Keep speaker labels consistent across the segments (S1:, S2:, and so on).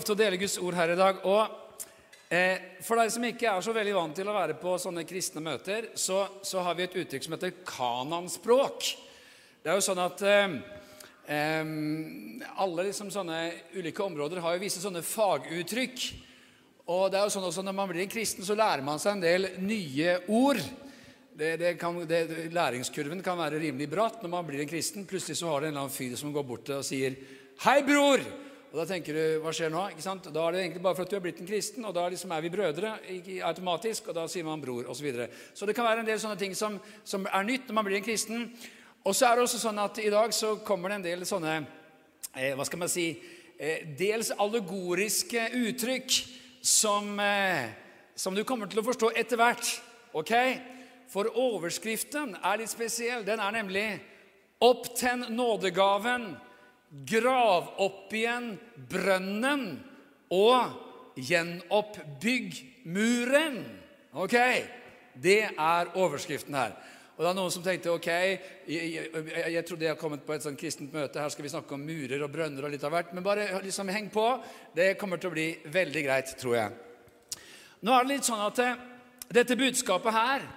S1: lov til å dele Guds ord her i dag. Og eh, For deg som ikke er så veldig vant til å være på sånne kristne møter, så, så har vi et uttrykk som heter kananspråk. Det er jo sånn at eh, eh, alle liksom sånne ulike områder har jo visse sånne faguttrykk. Og det er jo sånn også Når man blir en kristen, så lærer man seg en del nye ord. Det, det kan, det, læringskurven kan være rimelig bratt når man blir en kristen. Plutselig så har det en eller annen fyr som går bort og sier 'Hei, bror!' Og Da tenker du 'Hva skjer nå?' Ikke sant? Da er det egentlig bare for at du er blitt en kristen, og da liksom er vi brødre automatisk, og da sier man 'bror' osv. Så, videre. så det kan være en del sånne ting som, som er nytt når man blir en kristen. Og så er det også sånn at i dag så kommer det en del sånne eh, Hva skal man si eh, Dels allegoriske uttrykk som, eh, som du kommer til å forstå etter hvert. ok? For overskriften er litt spesiell. Den er nemlig 'Opptenn nådegaven', 'Grav opp igjen brønnen' og 'Gjenoppbygg muren'. Ok? Det er overskriften her. Og det er Noen som tenkte ok, jeg, jeg, jeg trodde jeg hadde kommet på et sånn kristent møte. Her skal vi snakke om murer og brønner og litt av hvert. Men bare liksom heng på. Det kommer til å bli veldig greit, tror jeg. Nå er det litt sånn at eh, dette budskapet her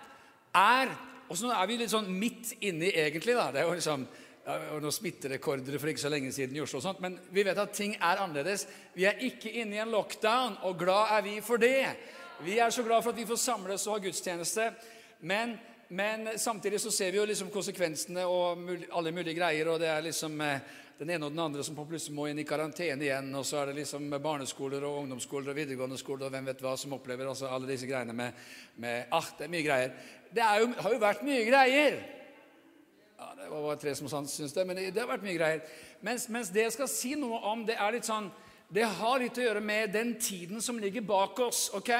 S1: er Og så er vi litt sånn midt inni, egentlig. da, Det er jo liksom ja, noen smitterekorder for ikke så lenge siden i Oslo, og sånt, men vi vet at ting er annerledes. Vi er ikke inne i en lockdown, og glad er vi for det. Vi er så glad for at vi får samles og ha gudstjeneste. Men men samtidig så ser vi jo liksom konsekvensene og alle mulige greier. og det er liksom eh, den ene og den andre som plutselig må inn i karantene igjen. Og så er det liksom barneskoler og ungdomsskoler og videregående skoler og hvem vet hva som opplever altså alle disse greiene med, med Ah, det er mye greier. Det jo, har jo vært mye greier. Ja, Det var bare tre som syntes det, men det, det har vært mye greier. Mens, mens, det jeg skal si noe om, det er litt sånn Det har litt å gjøre med den tiden som ligger bak oss. ok?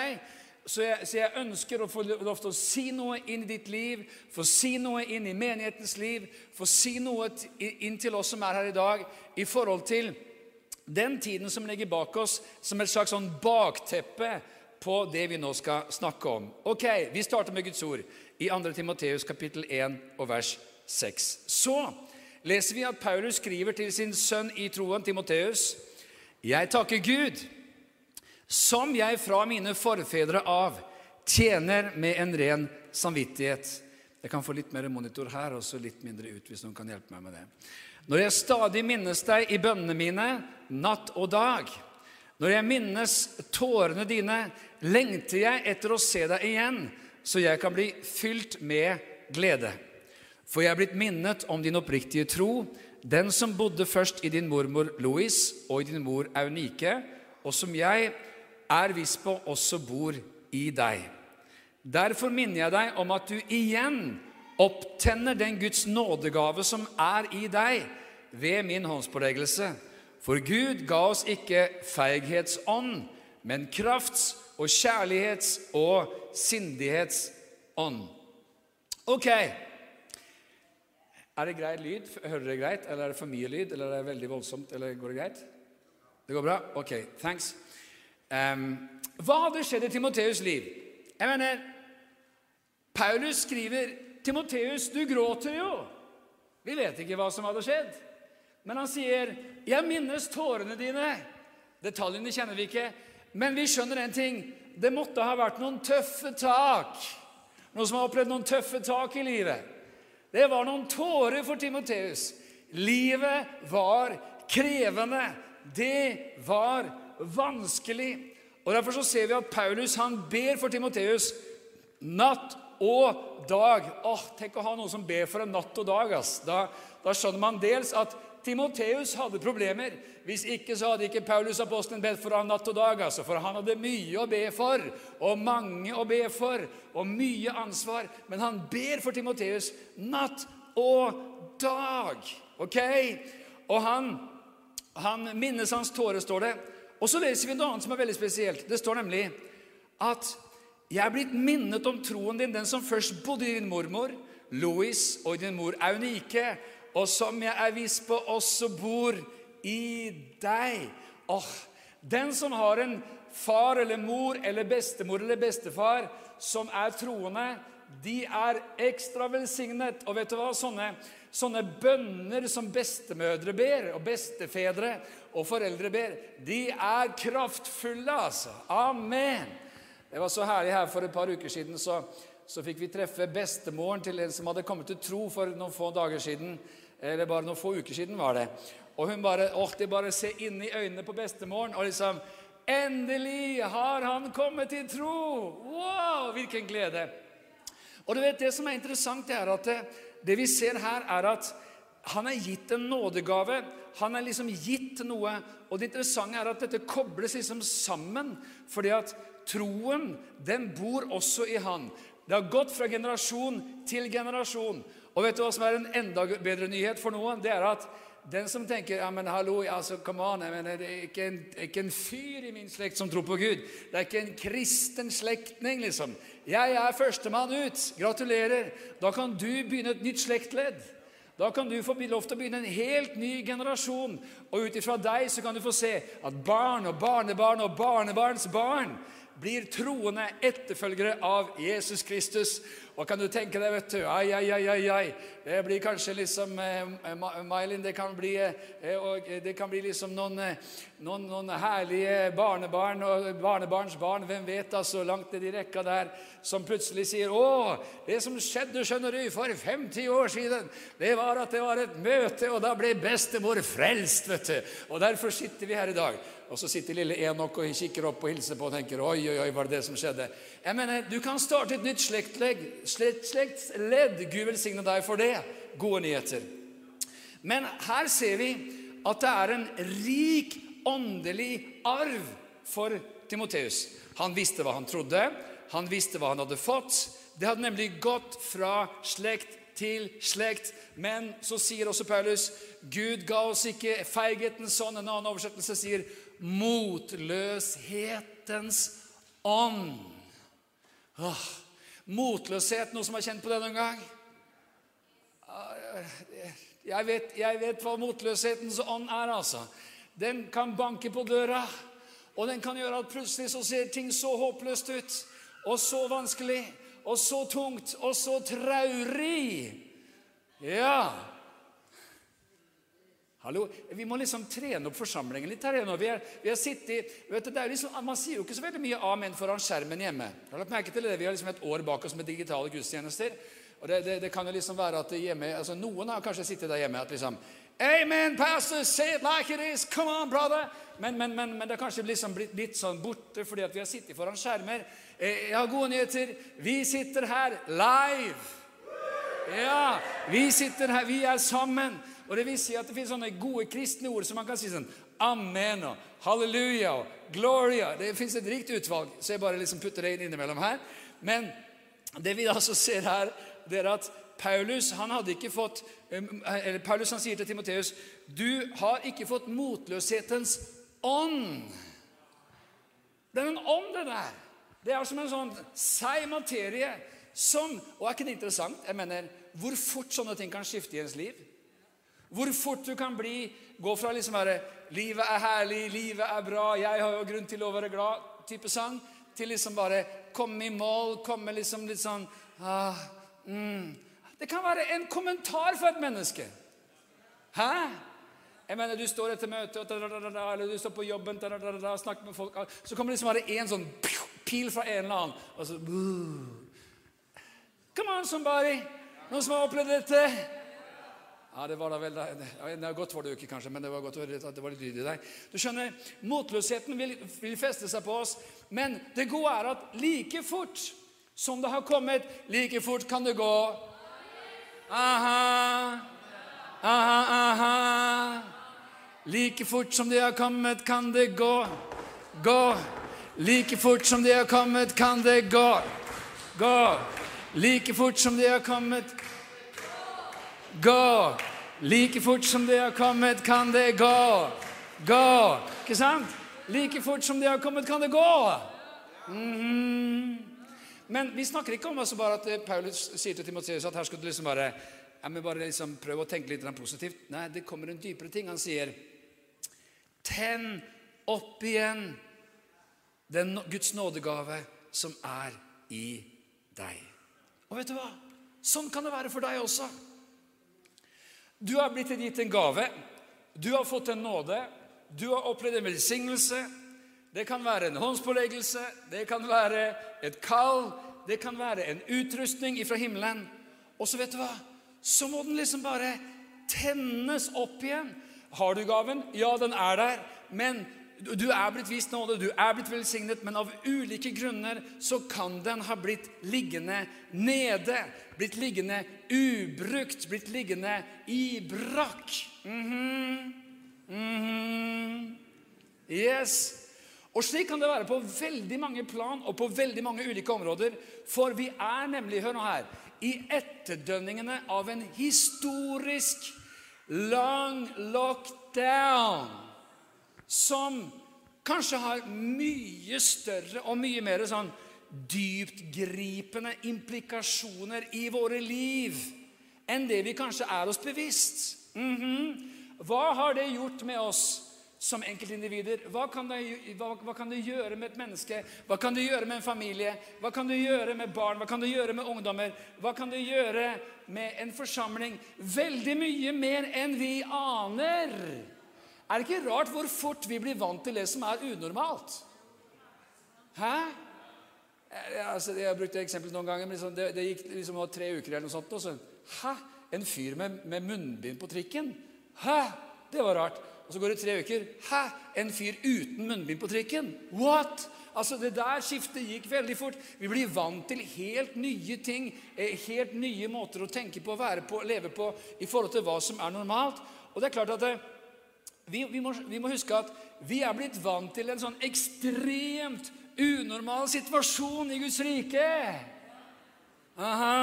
S1: Så jeg, så jeg, ønsker å få lov til å si noe inn i ditt liv, få si noe inn i menighetens liv, få si noe inn til oss som er her i dag, i forhold til den tiden som ligger bak oss, som et slags sånn bakteppe på det vi nå skal snakke om. Ok, Vi starter med Guds ord i 2. Timoteus kapittel 1 og vers 6. Så leser vi at Paulus skriver til sin sønn i troen, Timoteus, Jeg takker Gud som jeg fra mine forfedre av tjener med en ren samvittighet. Jeg kan få litt mer monitor her og så litt mindre ut hvis noen kan hjelpe meg med det. Når jeg stadig minnes deg i bønnene mine natt og dag, når jeg minnes tårene dine, lengter jeg etter å se deg igjen, så jeg kan bli fylt med glede. For jeg er blitt minnet om din oppriktige tro, den som bodde først i din mormor Louis og i din mor Aunike, og som jeg er viss på også bor i deg. Derfor minner jeg deg om at du igjen opptenner den Guds nådegave som er i deg, ved min håndspåleggelse. For Gud ga oss ikke feighetsånd, men krafts- og kjærlighets- og sindighetsånd. Ok. Er det greit lyd? Hører dere greit? Eller er det for mye lyd? Eller er det veldig voldsomt? Eller går det greit? Det går bra? Ok, thanks. Um, hva hadde skjedd i Timoteus' liv? Jeg mener, Paulus skriver 'Timoteus, du gråter jo'. Vi vet ikke hva som hadde skjedd. Men han sier, 'Jeg minnes tårene dine'. Detaljene kjenner vi ikke, men vi skjønner en ting. Det måtte ha vært noen tøffe tak. Noen som har opplevd noen tøffe tak i livet. Det var noen tårer for Timoteus. Livet var krevende. Det var vanskelig. Og Derfor så ser vi at Paulus han ber for Timoteus natt og dag. Åh, Tenk å ha noen som ber for en natt og dag. Ass. Da, da skjønner man dels at Timoteus hadde problemer. Hvis ikke så hadde ikke Paulus apostelen bedt for ham natt og dag. Altså, for han hadde mye å be for, og mange å be for, og mye ansvar. Men han ber for Timoteus natt og dag. Ok? Og han, han minnes hans tårer, står det. Og så leser vi noe annet som er veldig spesielt. Det står nemlig at jeg er blitt minnet om troen din, den som først bodde i din mormor, Louis, og din mor Aunike, og som jeg er viss på også bor i deg. Åh, Den som har en far eller mor eller bestemor eller bestefar som er troende, de er ekstra velsignet. Og vet du hva? Sånne, sånne bønner som bestemødre ber, og bestefedre, og foreldre ber, de er kraftfulle, altså. Amen. Det var så herlig her for et par uker siden. så, så fikk vi treffe bestemoren til en som hadde kommet til tro for noen få dager siden. Eller bare noen få uker siden var det. Og hun bare åh, de bare se inn i øynene på bestemoren og liksom Endelig har han kommet til tro! Wow, hvilken glede! Og du vet, Det som er interessant, er at det, det vi ser her, er at han er gitt en nådegave. Han er liksom gitt noe. Og det interessante er at dette kobles liksom sammen. fordi at troen, den bor også i han. Det har gått fra generasjon til generasjon. Og vet du hva som er en enda bedre nyhet for noen? Det er at den som tenker ja, men hallo, altså, come on, mener, Det er ikke en, ikke en, fyr i min slekt som tror på Gud. Det er ikke en kristen slektning, liksom. Jeg er førstemann ut. Gratulerer. Da kan du begynne et nytt slektledd. Da kan du få lov til å begynne en helt ny generasjon. Og ut ifra deg så kan du få se at barn og barnebarn og barnebarns barn blir troende etterfølgere av Jesus Kristus. Og kan du tenke deg, vet du Ai, ai, ai, ai, ai. Det blir kanskje liksom eh, Mylin, det kan bli, eh, og det kan bli liksom noen, eh, noen, noen, herlige barnebarn og barnebarns barn, hvem vet, altså, langt ned i rekka der, som plutselig sier 'Å, det som skjedde, skjønner du, for 50 år siden, det var at det var et møte, og da ble bestemor frelst', vet du. Og derfor sitter vi her i dag. Og så sitter lille Enok og kikker opp og hilser på og tenker oi, oi, oi, var det det som skjedde? Jeg mener, Du kan starte et nytt slektsledd. Gud velsigne deg for det. Gode nyheter. Men her ser vi at det er en rik åndelig arv for Timoteus. Han visste hva han trodde, han visste hva han hadde fått. Det hadde nemlig gått fra slekt til slekt. Men så sier også Paulus Gud ga oss ikke feighetens sånn. En annen oversettelse sier motløshetens ånd. Åh, motløshet, noe som har kjent på det noen gang? Jeg vet, jeg vet hva motløshetens ånd er, altså. Den kan banke på døra, og den kan gjøre at plutselig så ser ting så håpløst ut, og så vanskelig, og så tungt, og så traurig. Ja, Hallo, Vi må liksom trene opp forsamlingen litt her nå. Vi er, vi er sittet, vet du, det er liksom, Man sier jo ikke så veldig mye amen foran skjermen hjemme. Har lagt merke til det. Vi har liksom et år bak oss med digitale gudstjenester. Og det, det, det kan jo liksom være at hjemme, altså Noen har kanskje sittet der hjemme at liksom Amen, pastor, say it like it is. Come on, brother. Men, men, men, men det har kanskje liksom blitt litt sånn borte fordi at vi har sittet foran skjermer. Eh, jeg har gode nyheter. Vi sitter her live. Ja, vi sitter her. Vi er sammen. Og det vil si at det finnes sånne gode kristne ord som man kan si sånn Amen og halleluja og gloria. Det fins et rikt utvalg, så jeg bare liksom putter det inn innimellom her. Men det vi altså ser her, det er at Paulus han hadde ikke fått, eller Paulus han sier til Timoteus du har ikke fått motløshetens ånd. Det er en ånd, det der. Det er som en sånn seig materie som Og er ikke det interessant? Jeg mener, Hvor fort sånne ting kan skifte i ens liv? Hvor fort du kan bli, gå fra liksom her, 'Livet er herlig, livet er bra, jeg har jo grunn til å være glad'-type sang, til liksom bare komme i mål, komme liksom litt sånn ah, mm. Det kan være en kommentar for et menneske. Hæ? Jeg mener, Du står etter møtet, eller du står på jobben, snakker med folk Så kommer det liksom bare en sånn pil fra en eller annen. Og så Come on, somebody! Noen som har opplevd dette? Ja, det var da vel, var godt var det ikke, kanskje, men det var godt å høre at det var litt lyd i deg. Du skjønner, Motløsheten vil, vil feste seg på oss, men det gode er at like fort som det har kommet, like fort kan det gå. Aha, aha, aha. Like fort som det har kommet, kan det gå. Gå. Like fort som det har kommet, kan det gå. Gå. Like fort som det har kommet, Gå! Like fort som det har kommet, kan det gå. Gå! Ikke sant? Like fort som det har kommet, kan det gå. Mm -hmm. Men vi snakker ikke om altså bare at eh, Paulus sier til Timoteus at her skal du liksom bare ja, men bare liksom prøve å tenke litt positivt. Nei, det kommer en dypere ting. Han sier Tenn opp igjen den Guds nådegave som er i deg. Og vet du hva? Sånn kan det være for deg også. Du har blitt gitt en gave. Du har fått en nåde. du har opplevd en velsignelse. Det kan være en håndspåleggelse, det kan være et kall, det kan være en utrustning fra himmelen. Og så vet du hva? Så må den liksom bare tennes opp igjen. Har du gaven? Ja, den er der. Men du er blitt vist nåde, du er blitt velsignet, men av ulike grunner så kan den ha blitt liggende nede. Blitt liggende ubrukt, blitt liggende i brakk. Mm -hmm. Mm -hmm. Yes. Og slik kan det være på veldig mange plan og på veldig mange ulike områder. For vi er nemlig, hør nå her, i etterdønningene av en historisk lang lockdown som kanskje har mye større og mye mer sånn dyptgripende implikasjoner i våre liv enn det vi kanskje er oss bevisst. Mm -hmm. Hva har det gjort med oss som enkeltindivider? Hva kan, det, hva, hva kan, det, gjøre med et menneske? Hva kan det gjøre med en familie? Hva kan det gjøre med barn? Hva kan det gjøre med ungdommer? Hva kan det gjøre med en forsamling? Veldig mye mer enn vi aner. Er det ikke rart hvor fort vi blir vant til det som er unormalt? Hæ? Altså, jeg har brukt det eksempelet noen ganger. men liksom, det, det, gikk liksom tre uker eller noe sånt. Og så, Hæ? En fyr med, med munnbind på trikken? Hæ? Det var rart. Og så går det tre uker. Hæ? En fyr uten munnbind på trikken? What? Altså, Det der skiftet gikk veldig fort. Vi blir vant til helt nye ting, eh, helt nye måter å tenke på, være på, leve på i forhold til hva som er normalt. Og det er klart at det, vi, vi, må, vi, må, huske at vi er blitt vant til en sånn ekstremt unormal situasjon i Guds rike. Aha.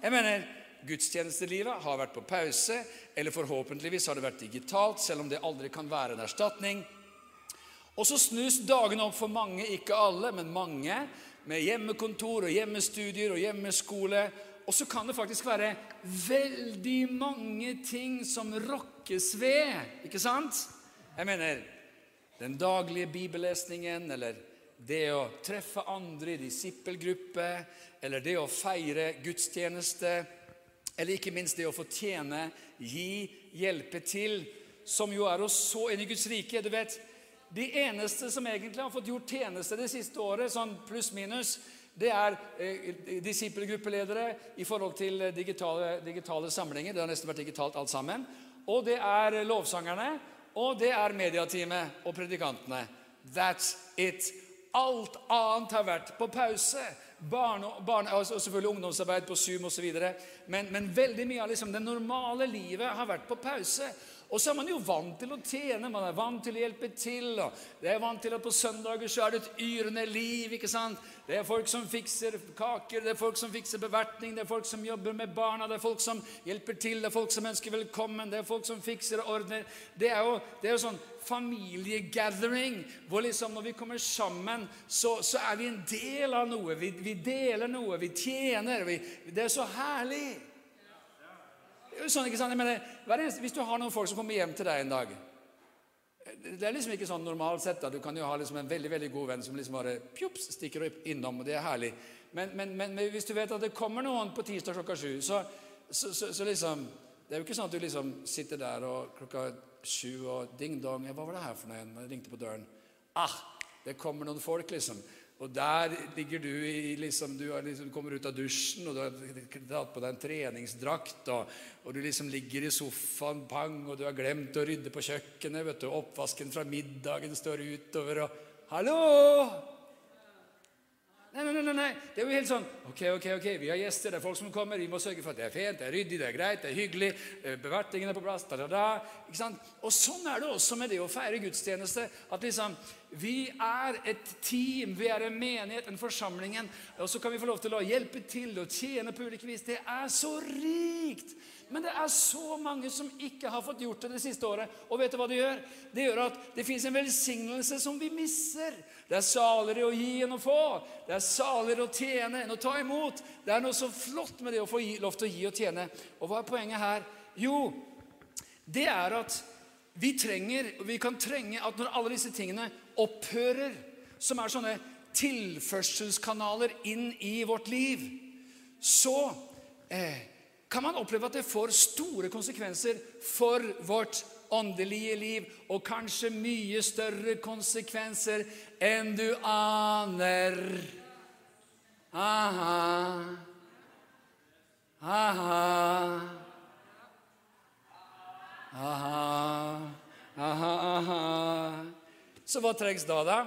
S1: Jeg mener, gudstjenestelivet har vært på pause, eller forhåpentligvis har det vært digitalt, selv om det aldri kan være en erstatning. Og så snus dagene opp for mange, ikke alle, men mange, med hjemmekontor og hjemmestudier og hjemmeskole og så kan det faktisk være veldig mange ting som rokkes ved. Ikke sant? Jeg mener den daglige bibellesningen, eller det å treffe andre i disippelgruppe, eller det å feire gudstjeneste, eller ikke minst det å få tjene, gi, hjelpe til, som jo er å så inn i Guds rike. Du vet, De eneste som egentlig har fått gjort tjeneste det siste året, sånn pluss-minus, det er eh, disippelgruppeledere i forhold til digitale, digitale, samlinger. Det har nesten vært digitalt alt sammen. Og det er lovsangerne. Og det er mediateamet og predikantene. That's it. Alt annet har vært på pause. Barne, barne, og selvfølgelig ungdomsarbeid på Zoom osv. Men, men veldig mye av liksom det normale livet har vært på pause. Og så er man jo vant til å tjene, man er vant til å hjelpe til. og det er vant til at På søndager så er det et yrende liv. ikke sant? Det er folk som fikser kaker, det er folk som fikser bevertning, det er folk som jobber med barna, det er folk som hjelper til, det er folk som ønsker velkommen, det er folk som fikser og ordner. Det er jo, det er jo sånn familiegathering hvor liksom når vi kommer sammen, så, så er vi en del av noe. Vi, vi deler noe, vi tjener. Vi, det er så herlig sånn, ikke sant? Mener, hvis du har noen folk som kommer hjem til deg en dag Det er liksom ikke sånn normalt sett. da, Du kan jo ha liksom en veldig veldig god venn som liksom bare pjups, stikker innom, og det er herlig. Men, men, men, hvis du vet at det kommer noen på tirsdag klokka sju, så, så, så, så, liksom Det er jo ikke sånn at du liksom sitter der og klokka sju og ding-dong Hva var det her for noe? igjen? Jeg ringte på døren. Ah, det kommer noen folk, liksom. Og der ligger du i liksom, Du, liksom, kommer ut av dusjen, og du har tatt på deg en treningsdrakt, og, og, du liksom ligger i sofaen, pang, og du har glemt å rydde på kjøkkenet. vet du, Oppvasken fra middagen står utover, og Hallo! Nei, nei, nei, nei. Det er jo helt sånn Ok, ok, ok, vi har gjester, det er folk som kommer. Vi må sørge for at det er fint, det er ryddig, det er greit, det er hyggelig. Eh, bevertningen er på plass. Da, da, da, ikke sant? Og sånn er det også med det å feire gudstjeneste. At liksom Vi er et team, vi er en menighet, en forsamling. Og så kan vi få lov til å hjelpe til og tjene på ulike vis. Det er så rikt! Men det er så mange som ikke har fått gjort det det siste året. Og vet du hva det gjør? Det gjør at det fins en velsignelse som vi misser. Det er saligere å gi enn å få. Det er saligere å tjene enn å ta imot. Det er noe så flott med det å få lov til å gi og tjene. Og hva er poenget her? Jo, det er at vi trenger, vi kan trenge at når alle disse tingene opphører, som er sånne tilførselskanaler inn i vårt liv, så eh, kan man oppleve at det får store konsekvenser for vårt åndelige liv, og kanskje mye større konsekvenser enn du aner. Aha. Aha. Aha. Aha, aha. Så hva trengs da, da?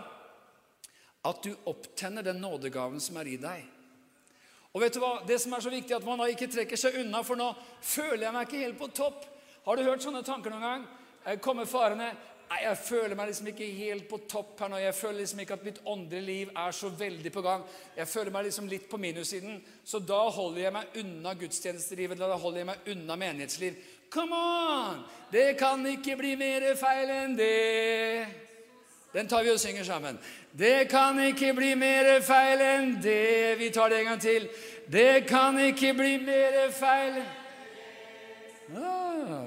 S1: At du opptenner den nådegaven som er i deg. Og vet du hva? Det som er så viktig, at man da ikke trekker seg unna, for nå føler jeg meg ikke helt på topp. Har du hørt sånne tanker noen gang? Jeg kommer farende. Nei, jeg føler meg liksom ikke helt på topp her nå. Jeg føler liksom ikke at mitt åndelige liv er så veldig på gang. Jeg føler meg liksom litt på minussiden. Så da holder jeg meg unna gudstjenestelivet. Da holder jeg meg unna menighetsliv. Come on! Det kan ikke bli mer feil enn det. Den tar vi og synger sammen. Det kan ikke bli mer feil enn det. Vi tar det en gang til. Det kan ikke bli mer feil ah,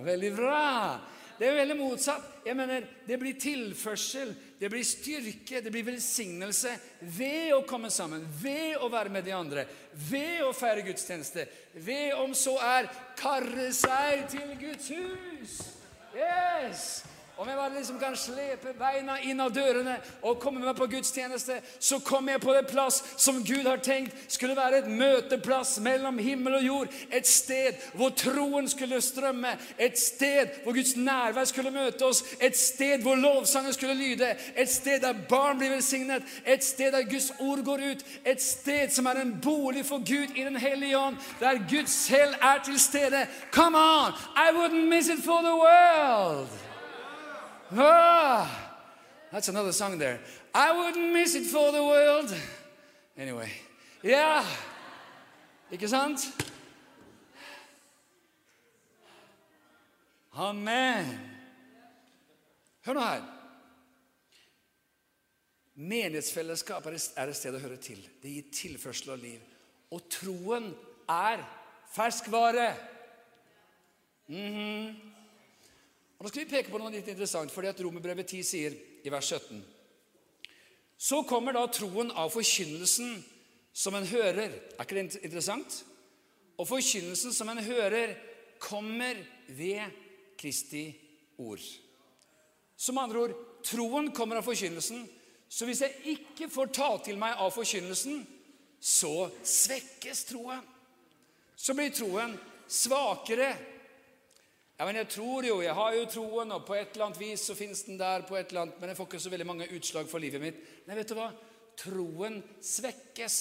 S1: Veldig bra. Det er veldig motsatt. Jeg mener, Det blir tilførsel, det blir styrke, det blir velsignelse ved å komme sammen, ved å være med de andre, ved å feire gudstjeneste, ved om så er karre seg til Guds hus. Yes! Om jeg bare liksom kan slepe beina inn av dørene og komme meg på gudstjeneste, så kommer jeg på det plass som Gud har tenkt skulle være et møteplass mellom himmel og jord. Et sted hvor troen skulle strømme. Et sted hvor Guds nærvær skulle møte oss. Et sted hvor lovsangen skulle lyde. Et sted der barn blir velsignet. Et sted der Guds ord går ut. Et sted som er en bolig for Gud i Den hellige ånd. Der Gud selv er til stede. Come on! I wouldn't miss it for the world! Ah, that's another song there. I wouldn't miss it for the world. Anyway. Yeah. ikke sant? Amen. Hør nå her. Menighetsfellesskap er et sted å høre til. Det gir tilførsel av liv. Og troen er ferskvare. Mm -hmm. Og Nå skal vi peke på noe litt interessant, fordi at Romerbrevet 10 sier i vers 17 Så kommer da troen av forkynnelsen som en hører. Er ikke det interessant? Og forkynnelsen som en hører, kommer ved Kristi ord. Som andre ord troen kommer av forkynnelsen. Så hvis jeg ikke får ta til meg av forkynnelsen, så svekkes troen. Så blir troen svakere ja, men jeg tror jo, jeg har jo troen, og på et eller annet vis så fins den der, på et eller annet, men jeg får ikke så veldig mange utslag for livet mitt. Nei, vet du hva? Troen svekkes.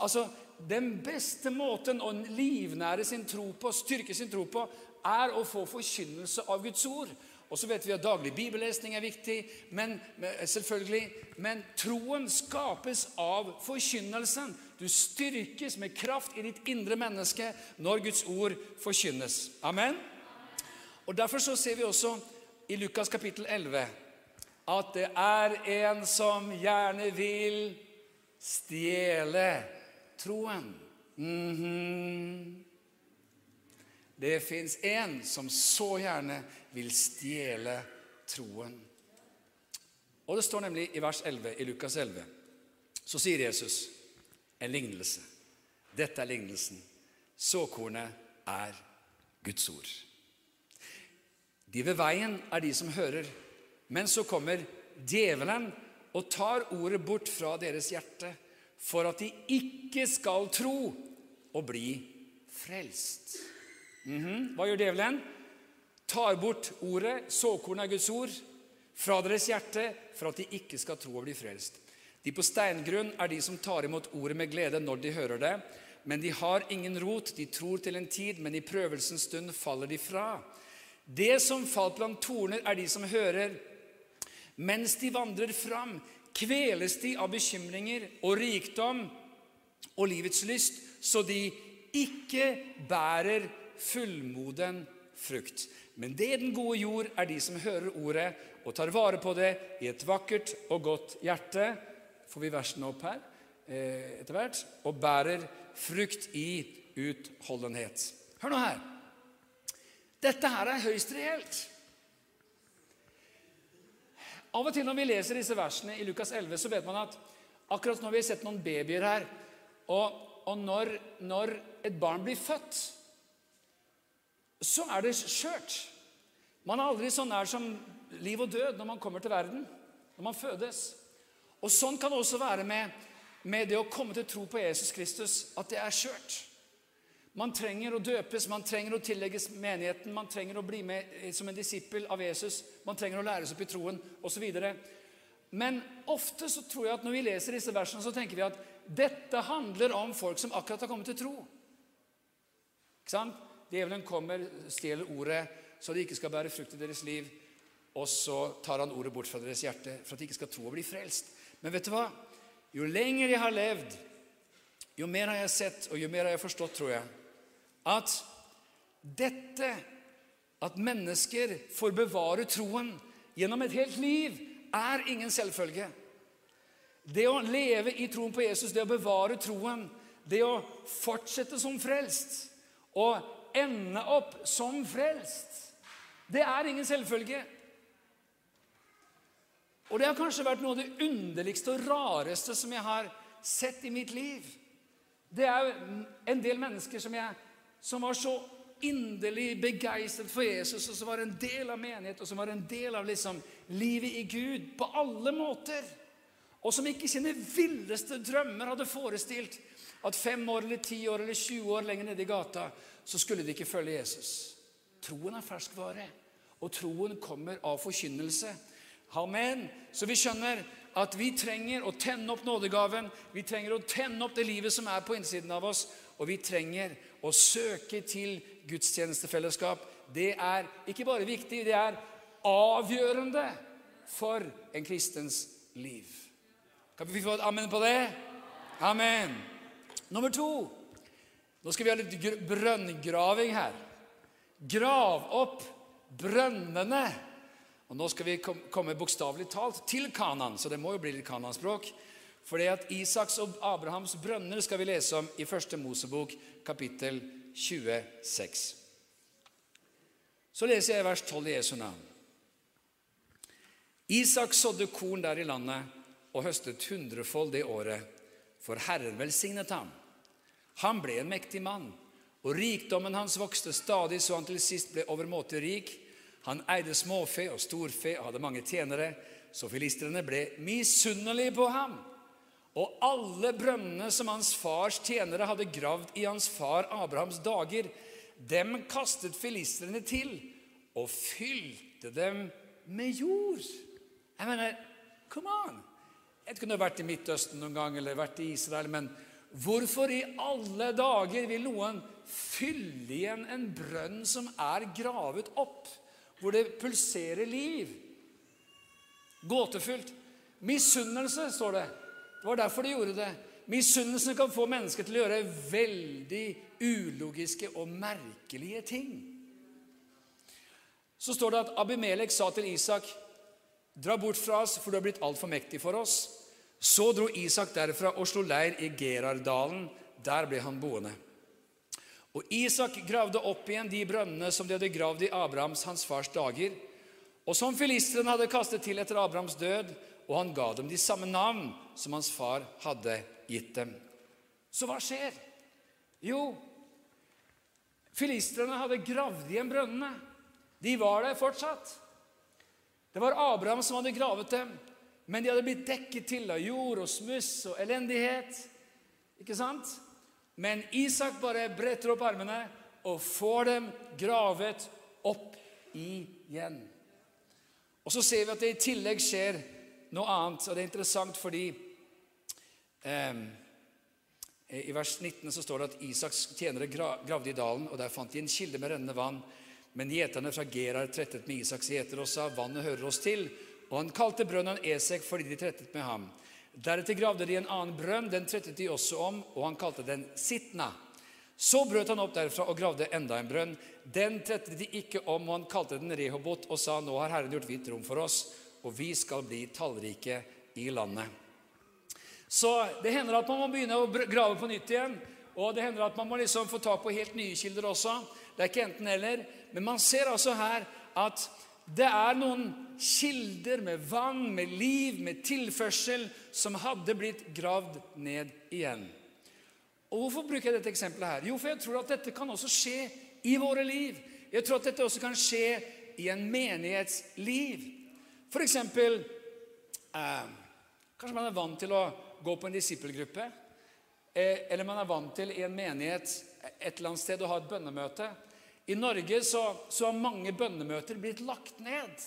S1: Altså, Den beste måten å livnære sin tro på, styrke sin tro på, er å få forkynnelse av Guds ord. Og så vet vi at daglig bibellesning er viktig, men, selvfølgelig, men troen skapes av forkynnelsen. Du styrkes med kraft i ditt indre menneske når Guds ord forkynnes. Amen. Og Derfor så ser vi også i Lukas kapittel 11 at det er en som gjerne vil stjele troen. Mm -hmm. Det fins en som så gjerne vil stjele troen. Og Det står nemlig i vers 11 i Lukas 11. Så sier Jesus en lignelse. Dette er lignelsen. Såkornet er Guds ord. De ved veien er de som hører. Men så kommer djevelen og tar ordet bort fra deres hjerte, for at de ikke skal tro og bli frelst. Mm -hmm. Hva gjør djevelen? Tar bort ordet, såkornet av Guds ord, fra deres hjerte, for at de ikke skal tro og bli frelst. De på steingrunn er de som tar imot ordet med glede når de hører det. Men de har ingen rot, de tror til en tid, men i prøvelsens stund faller de fra. Det som falt blant torner, er de som hører. Mens de vandrer fram, kveles de av bekymringer og rikdom og livets lyst, så de ikke bærer fullmoden frukt. Men det den gode jord er de som hører ordet og tar vare på det i et vakkert og godt hjerte. Får vi versene opp her eh, etter hvert? Og bærer frukt i utholdenhet. Hør nå her. Dette her er høyst reelt. Av og til når vi leser disse versene i Lukas 11, så vet man at akkurat når vi har sett noen babyer her, og, og når, når, et barn blir født, så er det skjørt. Man er aldri så nær som liv og død når man kommer til verden, når man fødes. Og Sånn kan det også være med, med det å komme til tro på Jesus Kristus, at det er skjørt. Man trenger å døpes, man trenger å tillegges menigheten, man trenger å bli med som en disippel av Jesus, man trenger å læres opp i troen osv. Men ofte så tror jeg at når vi leser disse versene, så tenker vi at dette handler om folk som akkurat har kommet til tro. Ikke sant? Djevelen kommer, stjeler ordet, så de ikke skal bære frukt i deres liv. Og så tar han ordet bort fra deres hjerte for at de ikke skal tro og bli frelst. Men vet du hva? Jo lenger jeg har levd, jo mer har jeg sett, og jo mer har jeg forstått, tror jeg, at dette at mennesker får bevare troen gjennom et helt liv, er ingen selvfølge. Det å leve i troen på Jesus, det å bevare troen, det å fortsette som frelst og ende opp som frelst, det er ingen selvfølge. Og det har kanskje vært noe av det underligste og rareste som jeg har sett i mitt liv. Det er en del mennesker som, jeg, som var så inderlig begeistret for Jesus, og som var en del av menighet, og som var en del av liksom, livet i Gud på alle måter. Og som ikke sine villeste drømmer hadde forestilt at fem år eller ti år eller 20 år lenger nede i gata så skulle de ikke følge Jesus. Troen er ferskvare, og troen kommer av forkynnelse. Amen. Så vi skjønner at vi trenger å tenne opp nådegaven. Vi trenger å tenne opp det livet som er på innsiden av oss. Og vi trenger å søke til gudstjenestefellesskap. Det er ikke bare viktig, det er avgjørende for en kristens liv. Kan vi få et amen på det? Amen. Nummer to. Nå skal vi ha litt brønngraving her. Grav opp brønnene og Nå skal vi komme bokstavelig talt til Kanan, så det må jo bli litt kananspråk. For det at Isaks og Abrahams brønner skal vi lese om i første Mosebok, kapittel 26. Så leser jeg vers 12 i Jesu navn. Isak sådde korn der i landet og høstet hundrefold det året, for Herren velsignet ham. Han ble en mektig mann, og rikdommen hans vokste stadig så han til sist ble overmåte rik. Han eide småfe og storfe og hadde mange tjenere, så filistrene ble misunnelige på ham. Og alle brønnene som hans fars tjenere hadde gravd i hans far Abrahams dager, dem kastet filistrene til og fylte dem med jord. Jeg mener, come on! Jeg vet ikke om du har vært i Midtøsten noen gang eller vært i Israel, men hvorfor i alle dager vil noen fylle igjen en brønn som er gravet opp? Hvor det pulserer liv. Gåtefullt. Misunnelse, står det. Det var derfor de gjorde det. Misunnelsen kan få mennesker til å gjøre veldig ulogiske og merkelige ting. Så står det at Abimelek sa til Isak, 'Dra bort fra oss, for du har blitt altfor mektig for oss.' Så dro Isak derfra og slo leir i Gerardalen. Der ble han boende. Og Isak gravde opp igjen de brønnene som de hadde gravd i Abrahams, hans fars dager, og som filistrene hadde kastet til etter Abrahams død, og han ga dem de samme navn som hans far hadde gitt dem. Så hva skjer? Jo, filistrene hadde gravd igjen brønnene. De var der fortsatt. Det var Abraham som hadde gravet dem, men de hadde blitt dekket til av jord og smuss og elendighet. Ikke sant? Men Isak bare bretter opp armene og får dem gravet opp igjen. Og Så ser vi at det i tillegg skjer noe annet, og det er interessant fordi eh, I vers 19 så står det at Isaks tjenere gravde i dalen, og der fant de en kilde med rennende vann. Men gjeterne fra Gerar trettet med Isaks gjeter og sa, 'Vannet hører oss til.' Og han kalte brønnen Esek fordi de trettet med ham. Deretter gravde de en annen brønn. Den trettet de også om, og han kalte den Sitna. Så brøt han opp derfra og gravde enda en brønn. Den trettet de ikke om, og han kalte den Rehobot og sa, nå har Herren gjort hvitt rom for oss, og vi skal bli tallrike i landet. Så det hender at man må begynne å grave på nytt igjen. Og det hender at man må liksom få tak på helt nye kilder også. Det er ikke enten-eller. Men man ser altså her at det er noen kilder med vann, med liv, med tilførsel, som hadde blitt gravd ned igjen. Og Hvorfor bruker jeg dette eksempelet her? Jo, for jeg tror at dette kan også skje i våre liv. Jeg tror at dette også kan skje i en menighetsliv. For eksempel eh, Kanskje man er vant til å gå på en disippelgruppe. Eh, eller man er vant til i en menighet et eller annet sted å ha et bønnemøte. I Norge så, så har mange bønnemøter blitt lagt ned.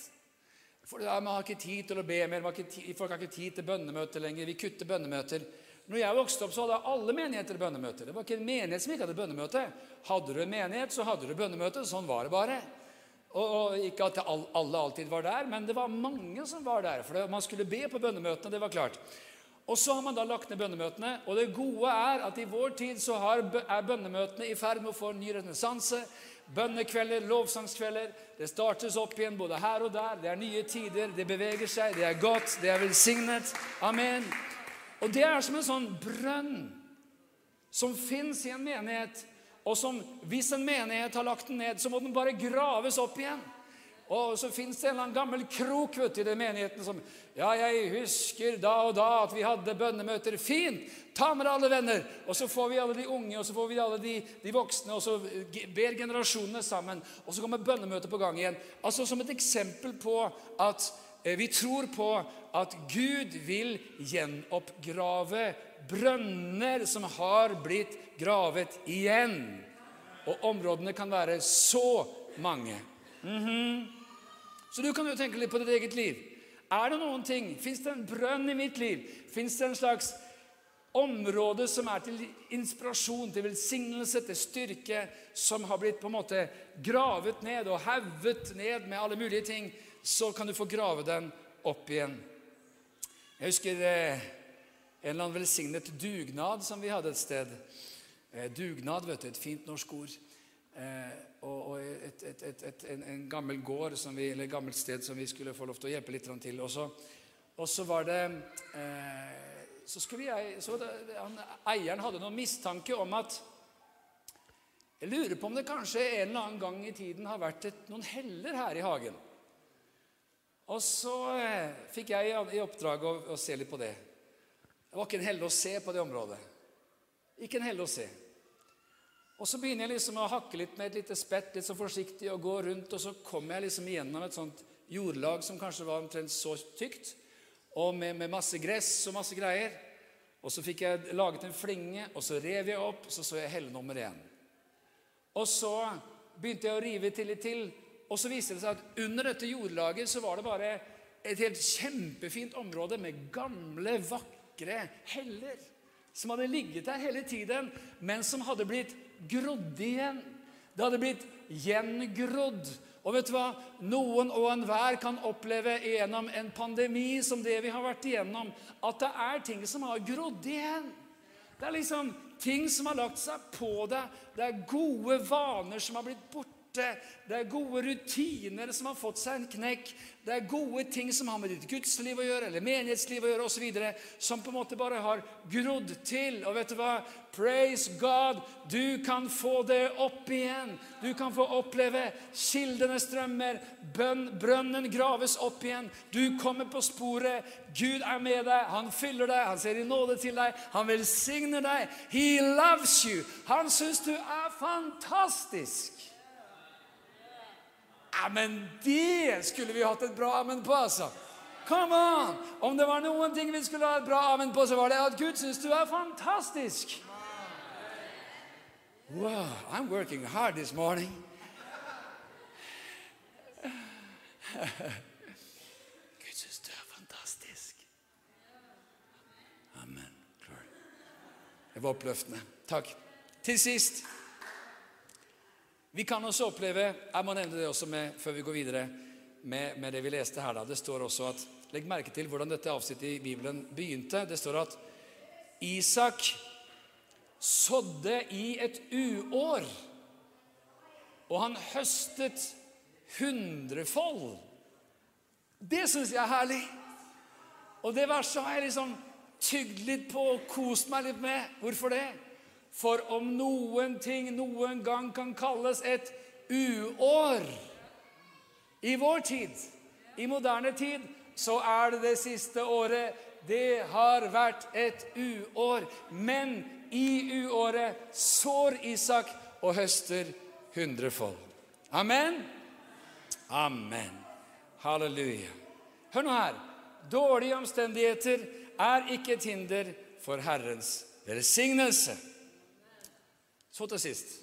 S1: For ja, Man har ikke tid til å be mer, har tid, folk har ikke tid til bønnemøter lenger. Vi kutter bønnemøter. Når jeg vokste opp, så hadde alle menigheter bønnemøter. Det var ikke en menighet som ikke hadde bønnemøte. Hadde du en menighet, så hadde du bønnemøte. Sånn var det bare. Og, og Ikke at alle alltid var der, men det var mange som var der. For man skulle be på bønnemøtene. det var klart. Og så har man da lagt ned bønnemøtene. Og det gode er at i vår tid så har, er bønnemøtene i ferd med å få en ny renessanse. Bønnekvelder, lovsangskvelder. Det startes opp igjen både her og der. Det er nye tider. Det beveger seg. Det er godt. Det er velsignet. Amen. Og det er som en sånn brønn som fins i en menighet, og som hvis en menighet har lagt den ned, så må den bare graves opp igjen. Og så fins det en eller annen gammel krok vet, i den menigheten som Ja, jeg husker da og da at vi hadde bønnemøter. Fint! Ta med deg alle venner. Og så får vi alle de unge, og så får vi alle de, de voksne, og så ber generasjonene sammen. Og så kommer bønnemøtet på gang igjen. Altså Som et eksempel på at eh, vi tror på at Gud vil gjenoppgrave brønner som har blitt gravet igjen. Og områdene kan være så mange. Mm -hmm. Så du kan jo tenke litt på ditt eget liv. Er det noen ting, Fins det en brønn i mitt liv? Fins det en slags område som er til inspirasjon, til velsignelse, til styrke, som har blitt på en måte gravet ned og hauget ned med alle mulige ting, så kan du få grave den opp igjen. Jeg husker eh, en eller annen velsignet dugnad som vi hadde et sted. Eh, dugnad, vet du, et fint norsk ord. Eh, og, og et, et, et, en, en, gammel gård vi, eller et gammelt sted som vi skulle få lov til å hjelpe litt til. Og så, var det eh, så skulle jeg, så det, han, Eieren hadde noen mistanke om at Jeg lurer på om det kanskje en eller annen gang i tiden har vært noen heller her i hagen. Og så eh, fikk jeg i oppdrag å, å, se litt på det. Det var ikke en helle å se på det området. Ikke en helle å se. Og så begynner jeg liksom å hakke litt med et lite spett, litt så forsiktig, og gå rundt, og så kommer jeg liksom igjennom et sånt jordlag som kanskje var omtrent så tykt, og med, med masse gress og masse greier. Og så fikk jeg laget en flinge, og så rev jeg opp, og så så jeg helle nummer én. Og så begynte jeg å rive til litt til, og så viste det seg at under dette jordlaget så var det bare et helt kjempefint område med gamle, vakre heller. Som hadde ligget der hele tiden, men som hadde blitt grodd igjen. Det hadde blitt gjengrodd. Og vet du hva? Noen og enhver kan oppleve gjennom en pandemi som det vi har vært igjennom, at det er ting som har grodd igjen. Det er liksom ting som har lagt seg på deg. Det er gode vaner som har blitt borte borte. Det er gode rutiner som har fått seg en knekk. Det er gode ting som har med ditt gudsliv å gjøre, eller menighetsliv å gjøre, osv., som på en måte bare har grodd til. Og vet du hva? Praise God! Du kan få det opp igjen. Du kan få oppleve kildene strømmer, bønn, brønnen graves opp igjen. Du kommer på sporet. Gud er med deg. Han fyller deg. Han ser i nåde til deg. Han velsigner deg. He loves you. Han syns du er fantastisk. Ja, men det skulle vi hatt et bra amen på, altså. Come on! Om det var noen ting vi skulle ha et bra amen på, så var det at Gud syns du er fantastisk. Wow, I'm working hard this morning. Gud syns du er fantastisk. Amen. Det var oppløftende. Takk. Til sist vi kan også oppleve Jeg må nevne det også med, før vi går videre med, med det vi leste her. da. Det står også at Legg merke til hvordan dette avsnittet i Bibelen begynte. Det står at Isak sådde i et uår, og han høstet hundrefold. Det syns jeg er herlig. Og det verset har jeg liksom tygd litt på og kost meg litt med. Hvorfor det? For om noen ting noen gang kan kalles et uår i vår tid, i moderne tid, så er det det siste året. Det har vært et uår. Men i uåret sår Isak og høster hundrefold. Amen. Amen. Halleluja. Hør nå her. Dårlige omstendigheter er ikke et hinder for Herrens velsignelse. Så til sist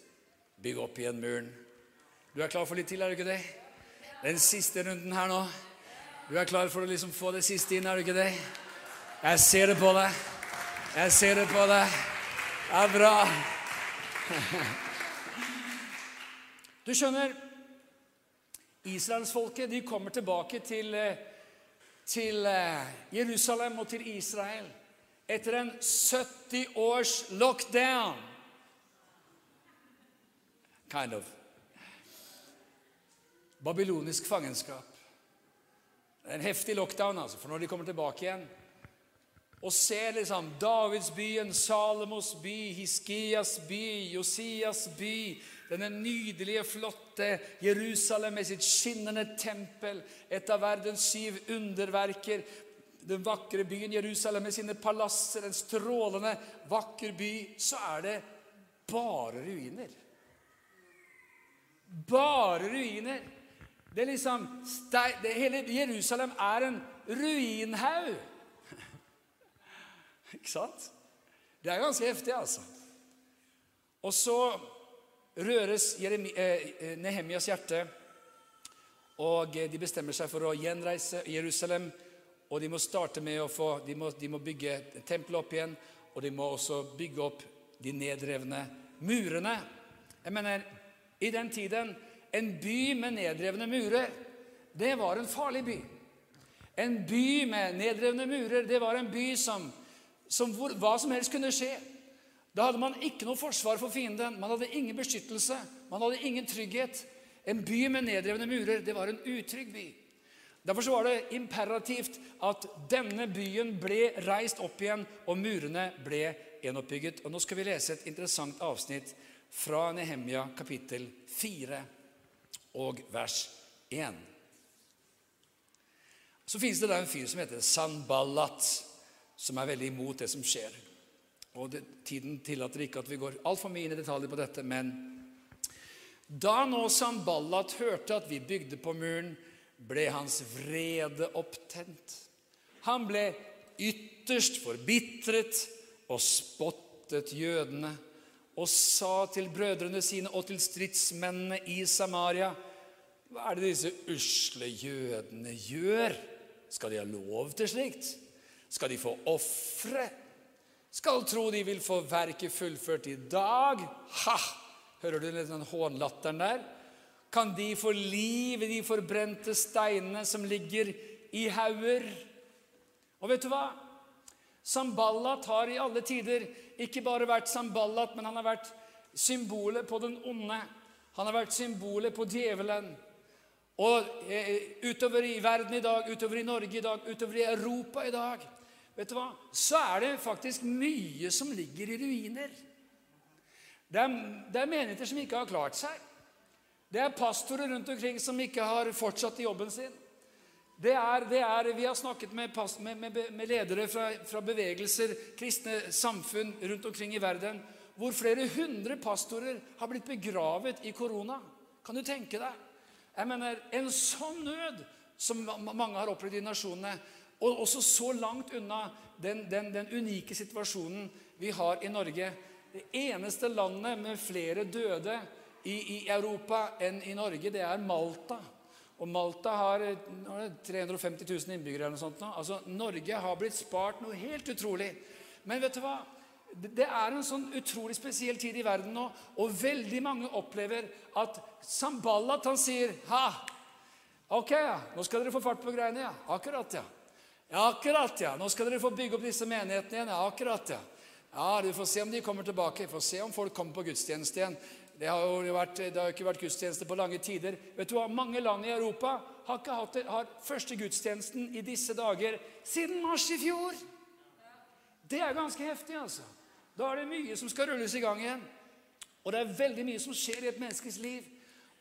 S1: bygg opp igjen muren. Du er klar for litt til, er du ikke det? Den siste runden her nå. Du er klar for å liksom få det siste inn, er du ikke det? Jeg ser det på deg. Jeg ser det på deg. Det er bra. Du skjønner, israelsfolket de kommer tilbake til, eh, til eh, Jerusalem og til Israel etter en 70 års lockdown. Kind of. Babylonisk fangenskap. En heftig lockdown, altså, for når de kommer tilbake igjen og ser liksom Davidsbyen, Salomos by, Hiskias by, Josias by Denne nydelige, flotte Jerusalem med sitt skinnende tempel, et av verdens syv underverker. Den vakre byen Jerusalem med sine palasser, en strålende, vakker by. Så er det bare ruiner. Bare ruiner. Det er liksom, det, Hele Jerusalem er en ruinhaug. Ikke sant? Det er ganske heftig, altså. Og så røres eh, eh hjerte, og de bestemmer seg for å gjenreise Jerusalem. Og de må starte med å få, de må, de må bygge tempelet opp igjen, og de må også bygge opp de nedrevne murene. Jeg mener, I den tiden en by med nedrevne murer, det var en farlig by. En by med nedrevne murer, det var en by som som hvor, hva som helst kunne skje. Da hadde man ikke noe forsvar for fienden. Man hadde ingen beskyttelse. Man hadde ingen trygghet. En by med nedrevne murer, det var en utrygg by. Derfor var det imperativt at denne byen ble reist opp igjen, og murene ble gjenoppbygget. Og Nå skal vi lese et interessant avsnitt fra Nehemia kapittel 4 og vers 1. Så finnes det da en fyr som heter Sanballat som er veldig imot det som skjer. Og det, Tiden tillater ikke at vi går altfor mye inn i detaljer på dette, men da nå Samballat hørte at vi bygde på muren, ble hans vrede opptent. Han ble ytterst forbitret og spottet jødene og sa til brødrene sine og til stridsmennene i Samaria Hva er det disse usle jødene gjør? Skal de ha lov til slikt? Skal de få ofre? Skal tro de vil få verket fullført i dag? Ha! Hører du den hånlatteren der? Kan de få liv i de forbrente steinene som ligger i hauger? Og vet du hva? Samballat har i alle tider ikke bare vært Samballat, men han har vært symbolet på den onde. Han har vært symbolet på djevelen. Og eh, utover i verden i dag, utover i Norge i dag, utover i Europa i dag vet du hva, så er det faktisk mye som ligger i ruiner. Det er, det er menigheter som ikke har klart seg. Det er pastorer rundt omkring som ikke har fortsatt i jobben sin. Det er, det er, vi har snakket med, med, med ledere fra, fra, bevegelser, kristne samfunn rundt omkring i verden, hvor flere hundre pastorer har blitt begravet i korona. Kan du tenke deg? Jeg mener, En sånn nød som mange har opplevd i nasjonene, og også så langt unna den, den, den, unike situasjonen vi har i Norge. Det eneste landet med flere døde i, i Europa enn i Norge, det er Malta. Og Malta har 350 000 innbyggere. eller noe sånt. Altså, Norge har blitt spart noe helt utrolig. Men vet du hva? Det er en sånn utrolig spesiell tid i verden nå, og veldig mange opplever at Samballat han sier Ha! Ok, ja. Nå skal dere få fart på greiene, ja. Akkurat, ja. Ja, akkurat, ja. Nå skal dere få bygge opp disse menighetene igjen. Ja, akkurat, ja. Ja, Du får se om de kommer tilbake. Får se om folk kommer på gudstjeneste igjen. Det har jo vært, det har ikke vært gudstjeneste på lange tider. Vet du hva? Mange land i Europa har ikke hatt det, har første gudstjenesten i disse dager siden mars i fjor. Det er ganske heftig, altså. Da er det mye som skal rulles i gang igjen. Og det er veldig mye som skjer i et menneskes liv.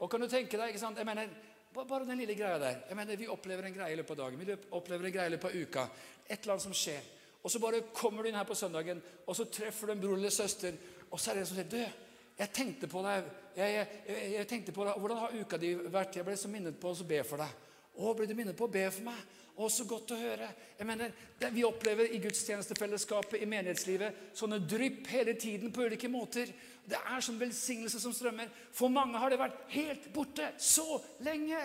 S1: Og kan du tenke deg, ikke sant? Jeg mener, bare den lille greia der. Jeg mener, Vi opplever en greie i løpet av dagen, vi opplever en greie i løpet av uka. Et eller annet som skjer. Og så bare kommer du inn her på søndagen, og så treffer du en bror eller søster, og så er det en som sier du, Jeg tenkte på deg. Jeg, jeg, jeg, tenkte på deg. Hvordan har uka di vært? Jeg ble så minnet på å be for deg. Å, ble du minnet på å be for meg? Å, så godt å høre. Jeg mener, det, Vi opplever i gudstjenestefellesskapet, i menighetslivet, sånne drypp hele tiden på ulike måter. Det er sånn velsignelse som strømmer. For mange har det vært helt borte så lenge.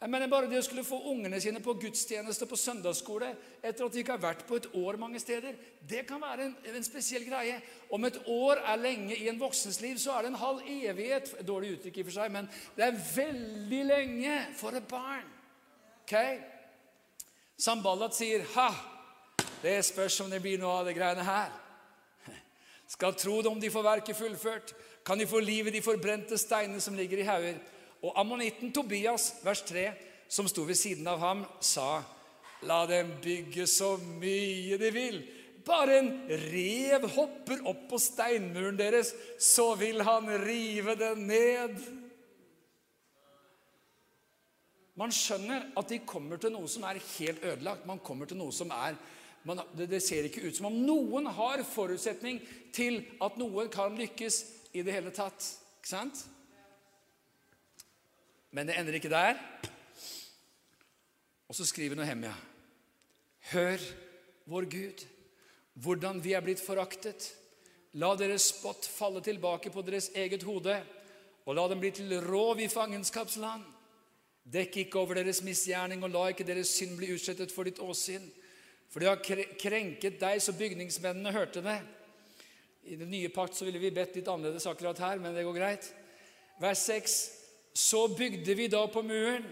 S1: Jeg mener Bare det å skulle få ungene sine på gudstjeneste på søndagsskole etter at de ikke har vært på et år mange steder, det kan være en, en spesiell greie. Om et år er lenge i en voksens liv, så er det en halv evighet. Dårlig uttrykk i og for seg, men det er veldig lenge for et barn. Ok? Samballat sier, 'Ha, det spørs om det blir noe av det greiene her.' Skal tro det om de får verket fullført, kan de få livet de forbrente steinene som ligger i hauger. Og ammonitten Tobias, vers 3, som sto ved siden av ham, sa, La dem bygge så mye de vil. Bare en rev hopper opp på steinmuren deres, så vil han rive den ned. Man skjønner at de kommer til noe som er helt ødelagt. Man kommer til noe som er man, det, det ser ikke ut som om noen har forutsetning til at noen kan lykkes i det hele tatt. Ikke sant? Men det ender ikke der. Og så skriver Nohemia. Hør, vår Gud, hvordan vi er blitt foraktet. La deres spott falle tilbake på deres eget hode, og la dem bli til rov i fangenskapsland. Dekk ikke over deres misgjerning, og la ikke deres synd bli utslettet for ditt åsyn. For de har krenket deg så bygningsmennene hørte det. I den nye pakt så ville vi bedt litt annerledes akkurat her, men det går greit. Vers 6. Så bygde vi da på muren,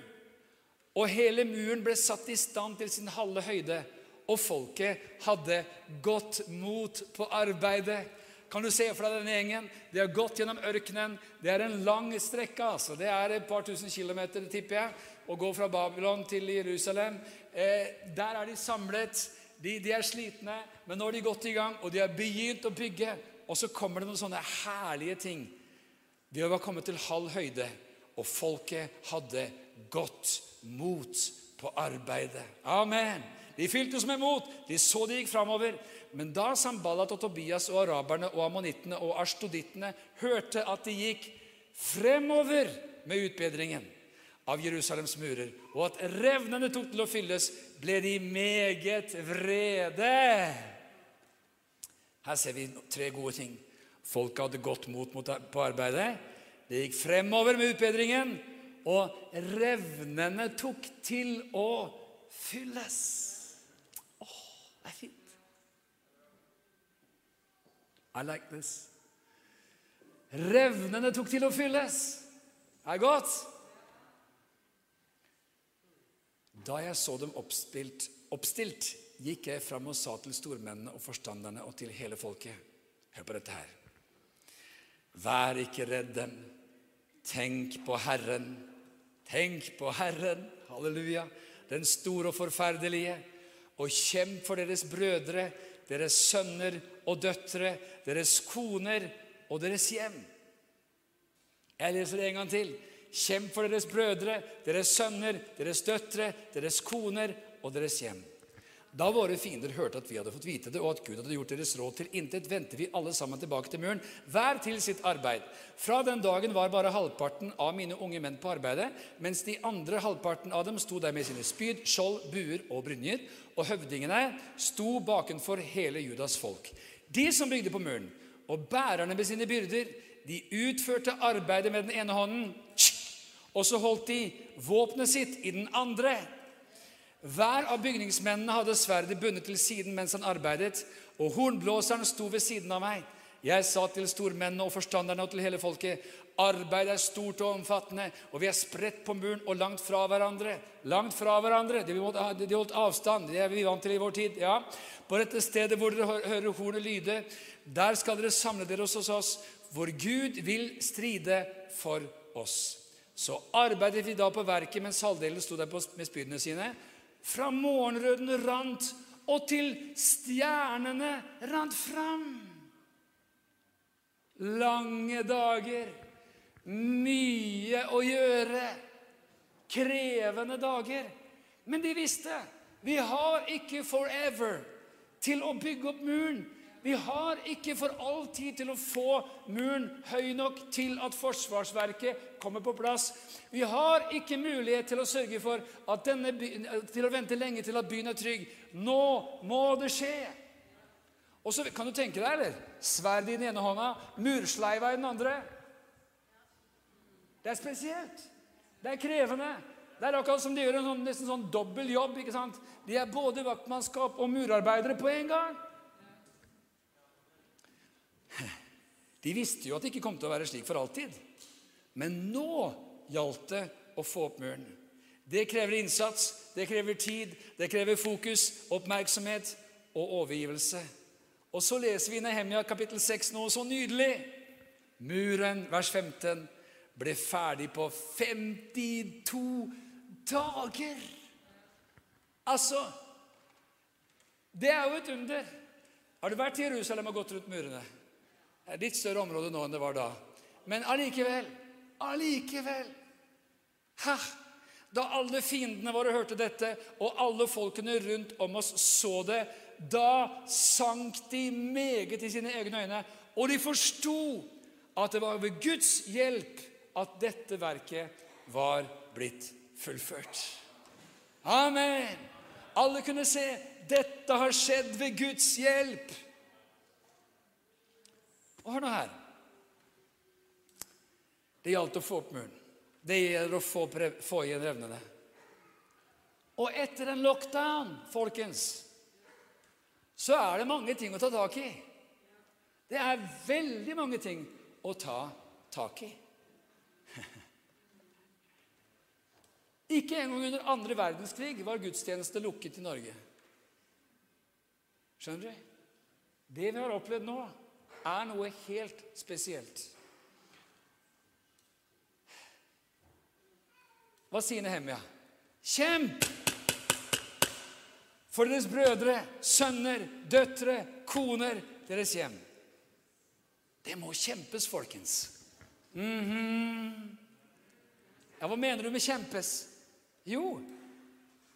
S1: og hele muren ble satt i stand til sin halve høyde. Og folket hadde godt mot på arbeidet. Kan du se for deg denne gjengen? De har gått gjennom ørkenen. Det er en lang strekke. altså. Det er et par tusen kilometer, tipper jeg, å gå fra Babylon til Jerusalem. Eh, der er de samlet. De, de, er slitne, men nå har de gått i gang, og de har begynt å bygge. Og så kommer det noen sånne herlige ting. Vi har kommet til halv høyde og folket hadde godt mot på arbeidet. Amen. De fylte som med mot. De så de gikk framover. Men da Sambalat og Tobias og araberne og ammonittene og ashtodittene hørte at de gikk fremover med utbedringen av Jerusalems murer, og at revnene tok til å fylles, ble de meget vrede. Her ser vi tre gode ting. Folket hadde godt mot på arbeidet. Det gikk fremover med utbedringen, og revnene tok til å fylles. Åh, det er fint. I like this. Revnene tok til å fylles. Det er godt. Da jeg så dem oppstilt, oppstilt, gikk jeg fram og sa til stormennene og forstanderne og til hele folket Hør på dette her. Vær ikke redd dem. Tenk på Herren. Tenk på Herren. Halleluja. Den store og forferdelige. Og kjemp for deres brødre, deres sønner og døtre, deres koner og deres hjem. Jeg leser det en gang til. Kjemp for deres brødre, deres sønner, deres døtre, deres koner og deres hjem. Da våre fiender hørte at vi hadde fått vite det, og at Gud hadde gjort deres råd til intet, vendte vi alle sammen tilbake til muren, hver til sitt arbeid. Fra den dagen var bare halvparten av mine unge menn på arbeidet, mens de andre halvparten av dem sto der med sine spyd, skjold, buer og brynjer, og høvdingene sto bakenfor hele Judas folk. De som bygde på muren, og bærerne med sine byrder, de utførte arbeidet med den ene hånden, og så holdt de våpenet sitt i den andre. Hver av bygningsmennene hadde sverdet bundet til siden mens han arbeidet, og hornblåseren sto ved siden av meg. Jeg sa til stormennene og forstanderne og til hele folket arbeidet er stort og omfattende, og vi er spredt på muren og langt fra hverandre. Langt fra hverandre. De holdt avstand. Det er vi vant til i vår tid. ja. På dette stedet hvor dere hører hornet lyde, der skal dere samle dere hos oss, hvor Gud vil stride for oss. Så arbeidet vi da på verket mens halvdelen sto der med spydene sine. Fra morgenrøden rant og til stjernene rant fram. Lange dager, mye å gjøre, krevende dager. Men de visste vi har ikke forever til å bygge opp muren. Vi har ikke for all tid til å få muren høy nok til at Forsvarsverket kommer på plass. Vi har ikke mulighet til å sørge for at denne by, til å vente lenge til at byen er trygg. Nå må det skje. Og så kan du tenke deg, eller? Sverd i den ene hånda, mursleiva i den andre. Det er spesielt. Det er krevende. Det er akkurat som de gjør en sånn, nesten sånn dobbel jobb. ikke sant? De er både vaktmannskap og murarbeidere på en gang. De visste jo at det ikke kom til å være slik for alltid. Men nå gjaldt det å få opp muren. Det krever innsats, det krever tid, det krever fokus, oppmerksomhet og overgivelse. Og så leser vi Nehemia kapittel 6 noe så nydelig. Muren, vers 15, ble ferdig på 52 dager. Altså Det er jo et under. Har du vært i Jerusalem og gått rundt murene? Er litt større område nå enn det var da. Men allikevel, allikevel ha, Da alle fiendene våre hørte dette, og alle folkene rundt om oss så det, da sank de meget i sine egne øyne, og de forsto at det var ved Guds hjelp at dette verket var blitt fullført. Amen! Alle kunne se dette har skjedd ved Guds hjelp. Og hør nå her. Det gjaldt å få opp muren. Det gjelder å få, få igjen revnene. Og etter en lockdown, folkens, så er det mange ting å ta tak i. Det er veldig mange ting å ta tak i. Ikke engang under andre verdenskrig var gudstjeneste lukket i Norge. Skjønner du? Det vi har opplevd nå, er noe helt spesielt. Hva sier Nehemia? Kjemp for deres brødre, sønner, døtre, koner, deres hjem. Det må kjempes, folkens. Mm -hmm. Ja, Hva mener du med 'kjempes'? Jo,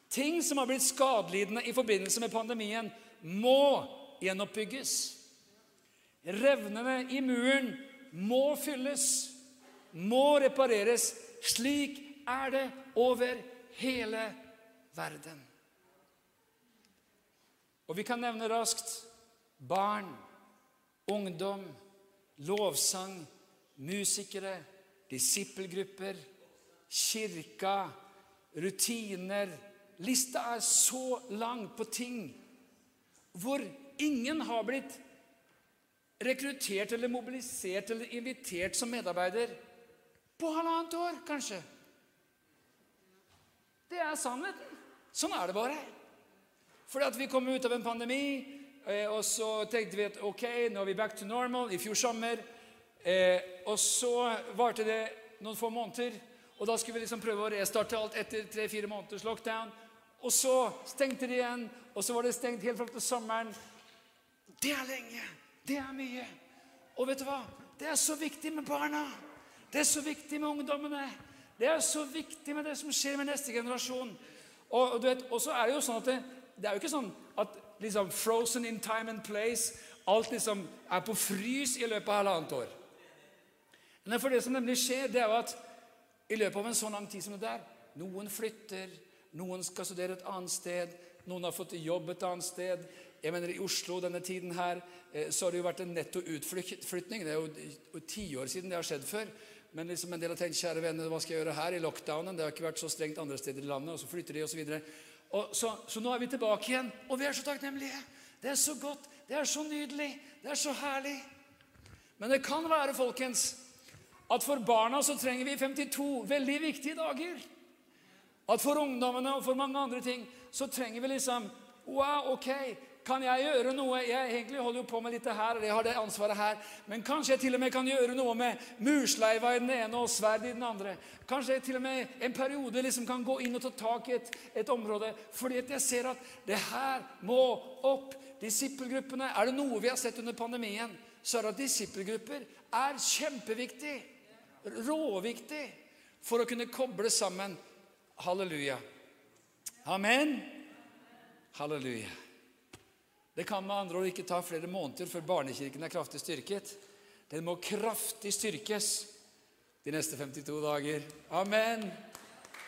S1: ting som har blitt skadelidende i forbindelse med pandemien, må gjenoppbygges. Revnene i muren må fylles, må repareres. Slik er det over hele verden. Og vi kan nevne raskt barn, ungdom, lovsang, musikere, disippelgrupper, kirka, rutiner Lista er så lang på ting hvor ingen har blitt rekruttert eller mobilisert eller invitert som medarbeider på halvannet år, kanskje. Det er sannheten. Sånn er det bare. Fordi at vi kom ut av en pandemi, eh, og så tenkte vi at ok, nå er vi back to normal i fjor sommer. Eh, og så varte det noen få måneder, og da skulle vi liksom prøve å restarte alt etter tre-fire måneders lockdown. Og så stengte de igjen, og så var det stengt helt fram til sommeren. Det er lenge. Det er mye. Og vet du hva? Det er så viktig med barna. Det er så viktig med ungdommene. Det er så viktig med det som skjer med neste generasjon. Og, du vet, så er det jo sånn at det, det er jo ikke sånn at liksom frozen in time and place Alt liksom er på frys i løpet av halvannet år. Men for det som nemlig skjer, det er jo at i løpet av en sånn lang tid som det der Noen flytter, noen skal studere et annet sted, noen har fått jobb et annet sted. Jeg mener I Oslo denne tiden her, eh, så har det jo vært en netto utflytning. Det er jo tiår siden det har skjedd før. Men liksom en del har tenkt kjære venner, hva skal jeg gjøre her i lockdownen? Det har ikke vært så strengt andre steder i landet. Og så flytter de, og Så, videre. så, så nå er vi tilbake igjen, og vi er så takknemlige. Det er så godt, det er så nydelig, det er så herlig. Men det kan være, folkens, at for barna så trenger vi 52 veldig viktige dager. At for ungdommene og for mange andre ting så trenger vi liksom Wow, ok, kan jeg gjøre noe? Jeg egentlig holder jo på med litt her, og jeg har det ansvaret her. Men kanskje jeg til og med kan gjøre noe med mursleiva i den ene og sverd i den andre. Kanskje jeg til og med en periode liksom kan gå inn og ta tak i et, et område. Fordi at jeg ser at det her må opp. Disippelgruppene, Er det noe vi har sett under pandemien, så er det at disippelgrupper er kjempeviktig. Råviktig for å kunne koble sammen. Halleluja. Amen. Halleluja. Det kan med andre ord ikke ta flere måneder før barnekirken er kraftig styrket. Den må kraftig styrkes de neste 52 dager. Amen.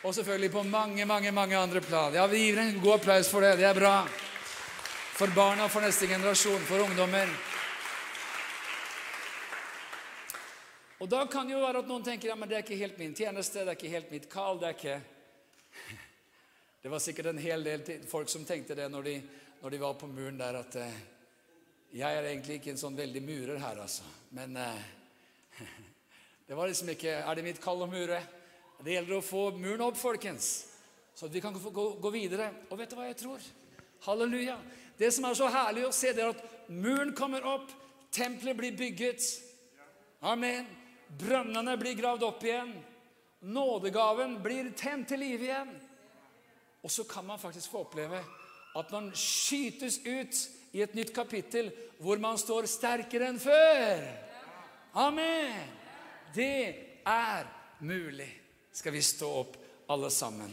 S1: Og selvfølgelig på mange, mange mange andre plan. Ja, Vi gir en god applaus for det. Det er bra. For barna, for neste generasjon, for ungdommer. Og da kan jo være at noen tenker ja, men det er ikke helt min tjeneste, det er ikke helt mitt kall. Det er ikke Det var sikkert en hel del folk som tenkte det når de, når de var på muren der, at eh, jeg er egentlig ikke en sånn veldig murer her, altså. Men eh, det var liksom ikke Er det mitt kall å mure? Det gjelder å få muren opp, folkens, så at vi kan få gå, gå videre. Og vet du hva jeg tror? Halleluja. Det som er så herlig å se, det er at muren kommer opp, tempelet blir bygget. Amen. Brønnene blir gravd opp igjen. Nådegaven blir tent til live igjen. Og så kan man faktisk få oppleve at man skytes ut i et nytt kapittel hvor man står sterkere enn før. Amen! Det er mulig. Skal vi stå opp, alle sammen?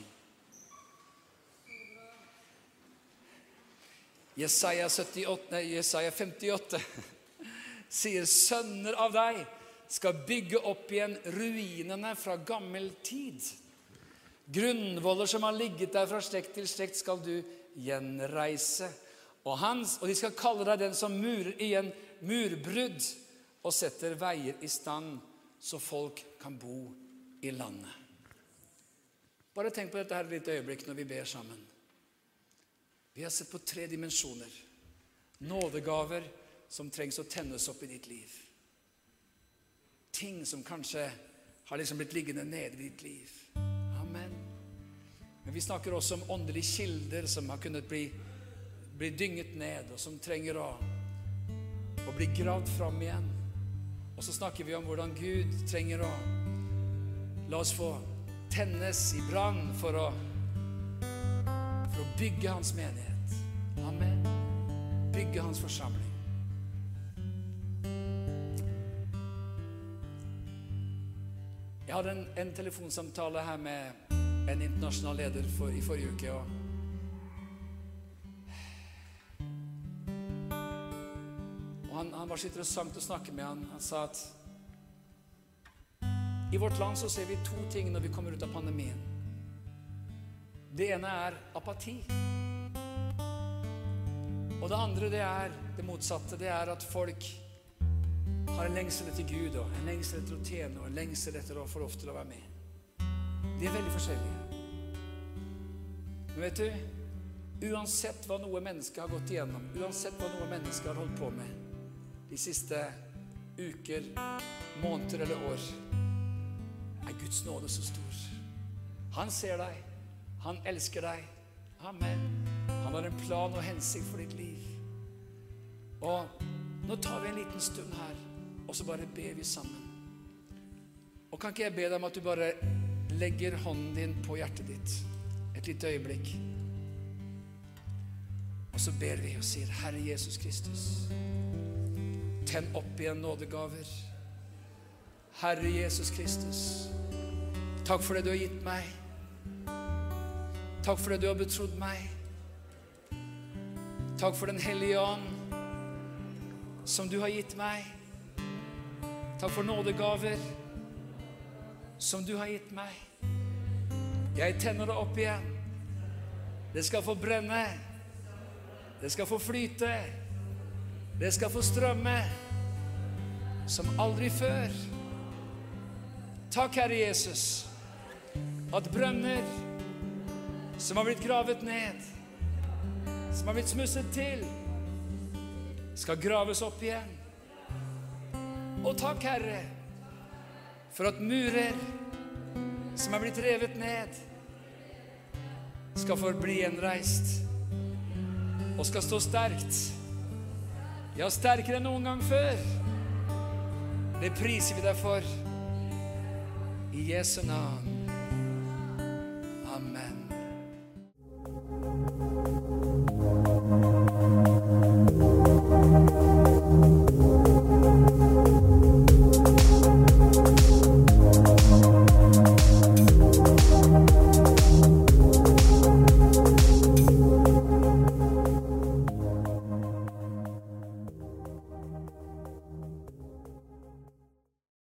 S1: Jesaja, 78, nei, Jesaja 58 sier 'sønner av deg' skal bygge opp igjen ruinene fra gammel tid. Grunnvoller som har ligget der fra slekt til slekt, skal du gjenreise. Og, hans, og de skal kalle deg den som murer igjen murbrudd og setter veier i stand, så folk kan bo i landet. Bare tenk på dette her et lite øyeblikk når vi ber sammen. Vi har sett på tre dimensjoner. Nådegaver som trengs å tennes opp i ditt liv ting som kanskje har liksom blitt liggende nede i ditt liv. Men vi snakker også om åndelige kilder som har kunnet bli, bli dynget ned, og som trenger å, å bli gravd fram igjen. Og så snakker vi om hvordan Gud trenger å la oss få tennes i brann for å, for å bygge hans menighet. Amen. Bygge hans forsamling. Jeg hadde en, en, telefonsamtale her med en internasjonal leder for, i forrige uke. Og, han, han, var så interessant å snakke med. Han, han sa at i vårt land så ser vi to ting når vi kommer ut av pandemien. Det ene er apati. Og det andre det er det motsatte. Det er at folk har en lengsel etter Gud og en lengsel etter å tjene og en lengsel etter å få lov til å være med. De er veldig forskjellige. Men vet du, uansett hva noe menneske har gått igjennom, uansett hva noe menneske har holdt på med de siste uker, måneder eller år, er Guds nåde så stor. Han ser deg. Han elsker deg. Amen. Han har en plan og hensikt for ditt liv. Og nå tar vi en liten stund her og så bare ber vi sammen. Og kan ikke jeg be deg om at du bare legger hånden din på hjertet ditt et lite øyeblikk? Og så ber vi og sier, Herre Jesus Kristus, tenn opp igjen nådegaver. Herre Jesus Kristus, takk for det du har gitt meg. Takk for det du har betrodd meg. Takk for Den hellige ånd som du har gitt meg. Takk for nådegaver som du har gitt meg. Jeg tenner det opp igjen. Det skal få brenne. Det skal få flyte. Det skal få strømme som aldri før. Takk, Herre Jesus, at brønner som har blitt gravet ned, som har blitt smusset til, skal graves opp igjen. Og takk, Herre, for at murer som er blitt revet ned, skal få bli gjenreist og skal stå sterkt. Ja, sterkere enn noen gang før. Det priser vi deg for. I Jesu navn.